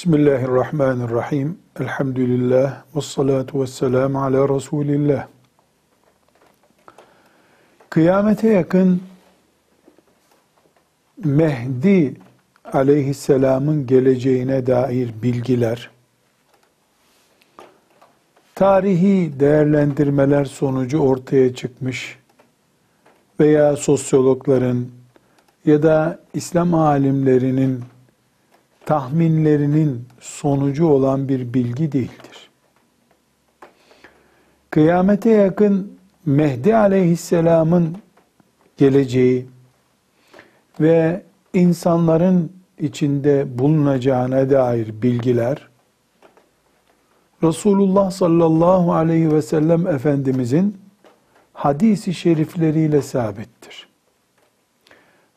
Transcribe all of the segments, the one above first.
Bismillahirrahmanirrahim. Elhamdülillah. Ve salatu ve selamu ala Resulillah. Kıyamete yakın Mehdi aleyhisselamın geleceğine dair bilgiler, tarihi değerlendirmeler sonucu ortaya çıkmış veya sosyologların ya da İslam alimlerinin tahminlerinin sonucu olan bir bilgi değildir. Kıyamete yakın Mehdi aleyhisselamın geleceği ve insanların içinde bulunacağına dair bilgiler Resulullah sallallahu aleyhi ve sellem Efendimizin hadisi şerifleriyle sabittir.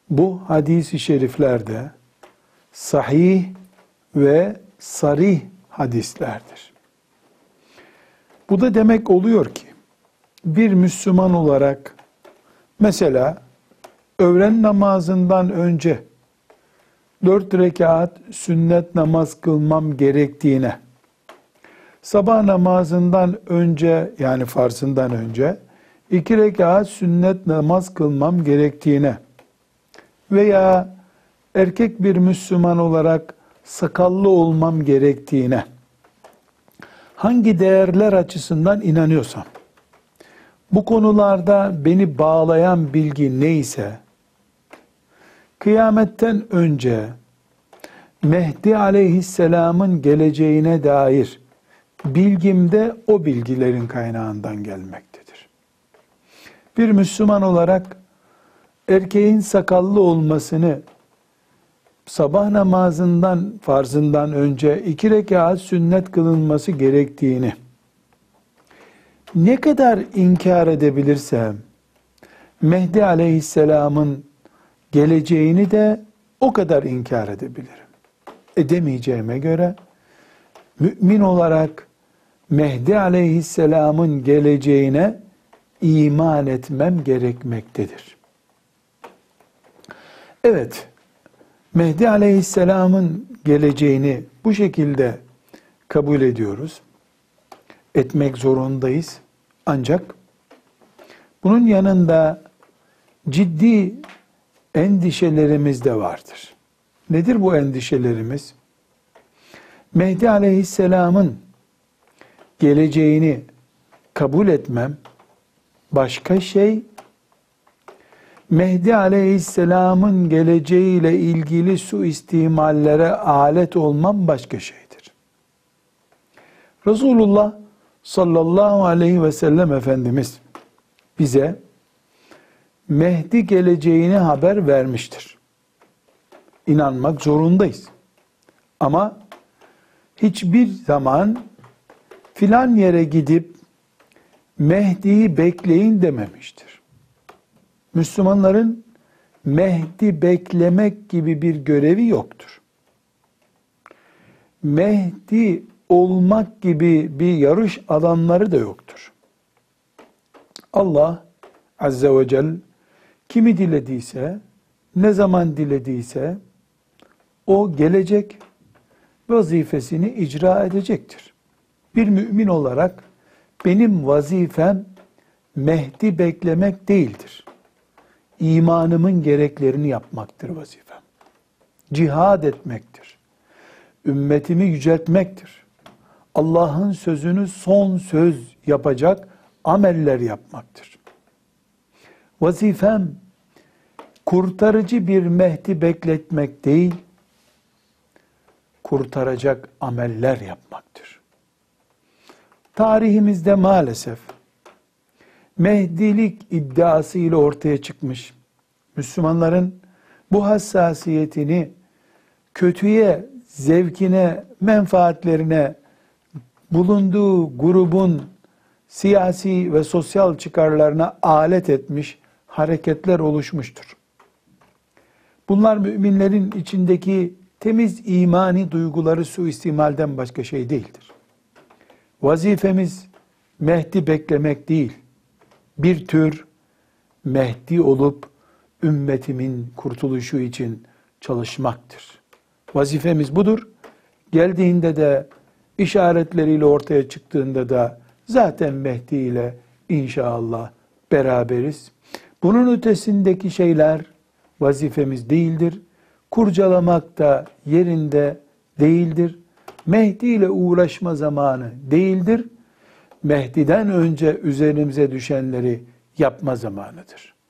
Bu hadisi şeriflerde sahih ve sarih hadislerdir. Bu da demek oluyor ki bir Müslüman olarak mesela öğlen namazından önce dört rekat sünnet namaz kılmam gerektiğine, sabah namazından önce yani farzından önce iki rekat sünnet namaz kılmam gerektiğine veya erkek bir Müslüman olarak sakallı olmam gerektiğine hangi değerler açısından inanıyorsam bu konularda beni bağlayan bilgi neyse kıyametten önce Mehdi aleyhisselamın geleceğine dair bilgim de o bilgilerin kaynağından gelmektedir. Bir Müslüman olarak erkeğin sakallı olmasını sabah namazından farzından önce iki rekat sünnet kılınması gerektiğini ne kadar inkar edebilirsem Mehdi aleyhisselamın geleceğini de o kadar inkar edebilirim. Edemeyeceğime göre mümin olarak Mehdi aleyhisselamın geleceğine iman etmem gerekmektedir. Evet, Mehdi Aleyhisselam'ın geleceğini bu şekilde kabul ediyoruz. Etmek zorundayız. Ancak bunun yanında ciddi endişelerimiz de vardır. Nedir bu endişelerimiz? Mehdi Aleyhisselam'ın geleceğini kabul etmem başka şey, Mehdi Aleyhisselam'ın geleceğiyle ilgili suistimallere alet olmam başka şeydir. Resulullah sallallahu aleyhi ve sellem Efendimiz bize Mehdi geleceğini haber vermiştir. İnanmak zorundayız. Ama hiçbir zaman filan yere gidip Mehdi'yi bekleyin dememiştir. Müslümanların Mehdi beklemek gibi bir görevi yoktur. Mehdi olmak gibi bir yarış alanları da yoktur. Allah Azze ve Celle kimi dilediyse, ne zaman dilediyse o gelecek vazifesini icra edecektir. Bir mümin olarak benim vazifem Mehdi beklemek değildir imanımın gereklerini yapmaktır vazifem. Cihad etmektir. Ümmetimi yüceltmektir. Allah'ın sözünü son söz yapacak ameller yapmaktır. Vazifem kurtarıcı bir Mehdi bekletmek değil, kurtaracak ameller yapmaktır. Tarihimizde maalesef Mehdilik iddiası ile ortaya çıkmış. Müslümanların bu hassasiyetini kötüye, zevkine, menfaatlerine, bulunduğu grubun siyasi ve sosyal çıkarlarına alet etmiş hareketler oluşmuştur. Bunlar müminlerin içindeki temiz imani duyguları suistimalden başka şey değildir. Vazifemiz Mehdi beklemek değil bir tür Mehdi olup ümmetimin kurtuluşu için çalışmaktır. Vazifemiz budur. Geldiğinde de işaretleriyle ortaya çıktığında da zaten Mehdi ile inşallah beraberiz. Bunun ötesindeki şeyler vazifemiz değildir. Kurcalamak da yerinde değildir. Mehdi ile uğraşma zamanı değildir. Mehdi'den önce üzerimize düşenleri yapma zamanıdır.